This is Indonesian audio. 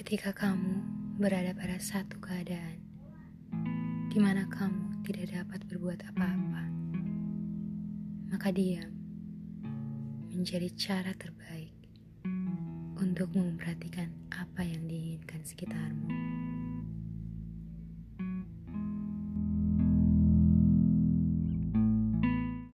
Ketika kamu berada pada satu keadaan di mana kamu tidak dapat berbuat apa-apa, maka diam menjadi cara terbaik untuk memperhatikan apa yang diinginkan sekitarmu.